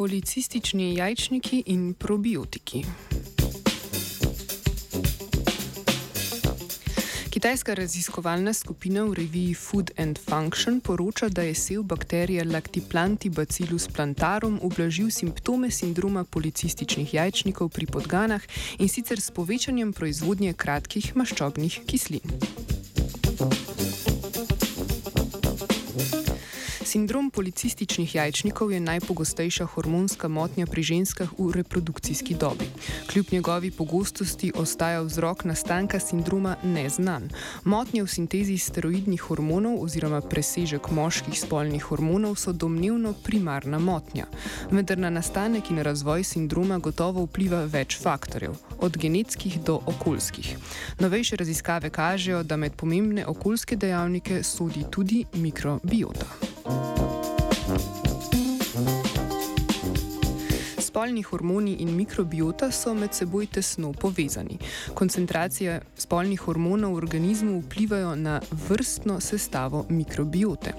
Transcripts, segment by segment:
policistični jajčniki in probiotiki. Kitajska raziskovalna skupina v reviji Food and Function poroča, da je sev bakterije Lactiplanti bacillus plantarum ublažil simptome sindroma policističnih jajčnikov pri podganah in sicer s povečanjem proizvodnje kratkih maščobnih kislin. Sindrom policističnih jajčnikov je najpogostejša hormonska motnja pri ženskah v reprodukcijski dobi. Kljub njegovi pogostosti ostaja vzrok nastanka sindroma neznan. Motnje v sintezi steroidnih hormonov oziroma presežek moških spolnih hormonov so domnevno primarna motnja. Vendar na nastanek in razvoj sindroma gotovo vpliva več faktorjev, od genetskih do okoljskih. Novejše raziskave kažejo, da med pomembne okoljske dejavnike sodi tudi mikrobiota. Spolni hormoni in mikrobiota so med seboj tesno povezani. Koncentracije spolnih hormonov v organizmu vplivajo na vrstno sestavo mikrobiote.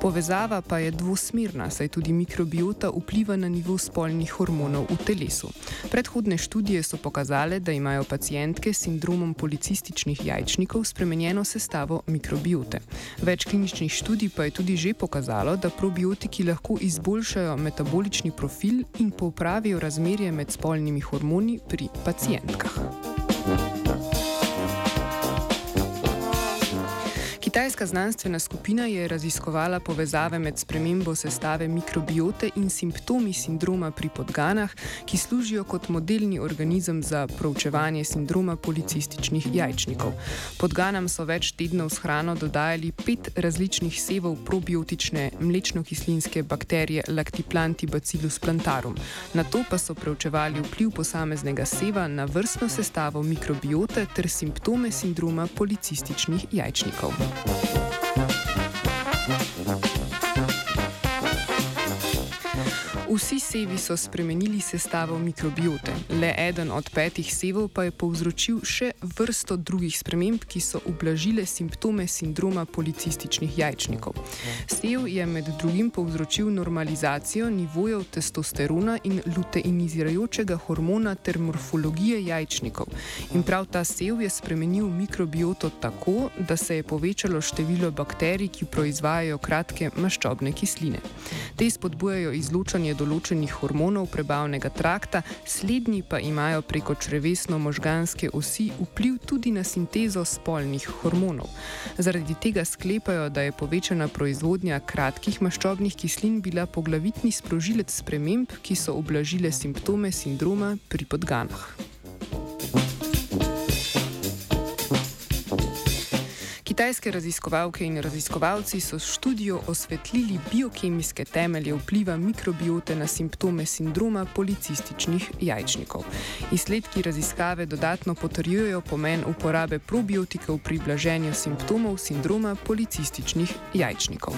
Povezava pa je dvosmerna, saj tudi mikrobiota vpliva na nivo spolnih hormonov v telesu. Predhodne študije so pokazale, da imajo pacijentke s sindromom policističnih jajčnikov spremenjeno sestavo mikrobiote. Več kliničnih študij pa je tudi že pokazalo, da probiotiki lahko izboljšajo metabolični profil in popravijo popravijo razmerje med spolnimi hormoni pri pacijentkah. Kitajska znanstvena skupina je raziskovala povezave med spremembo sestave mikrobiote in simptomi sindroma pri podganah, ki služijo kot modelni organizem za proučevanje sindroma policističnih jajčnikov. Podganam so več tednov s hrano dodajali pet različnih sevov probiotične mlečno-kislinske bakterije Lactiplanti bacillus plantarum. Na to pa so preučevali vpliv posameznega seva na vrstno sestavo mikrobiote ter simptome sindroma policističnih jajčnikov. し。Vsi sevi so spremenili sestavo mikrobiote, le eden od petih sevov pa je povzročil še vrsto drugih sprememb, ki so ublažile simptome sindroma policističnih jajčnikov. Sev je med drugim povzročil normalizacijo nivojev testosterona in luteinizirajočega hormona ter morfologije jajčnikov. In prav ta sev je spremenil mikrobioto tako, da se je povečalo število bakterij, ki proizvajajo kratke maščobne kisline. Te spodbujajo izločanje določenih določenih hormonov prebavnega trakta, slednji pa imajo preko črevesno-možganske osi vpliv tudi na sintezo spolnih hormonov. Zaradi tega sklepajo, da je povečana proizvodnja kratkih maščobnih kislin bila poglavitni sprožilec sprememb, ki so oblažile simptome sindroma pri podganah. Kitajske raziskovalke in raziskovalci so s študijo osvetlili biokemijske temelje vpliva mikrobiote na simptome sindroma policističnih jajčnikov. Izsledki raziskave dodatno potrjujejo pomen uporabe probiotikov pri blaženju simptomov sindroma policističnih jajčnikov.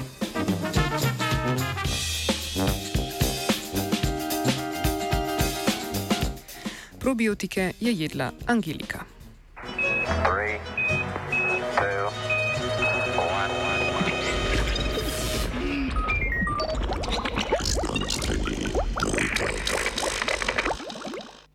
Probiotike je jedla Angelika.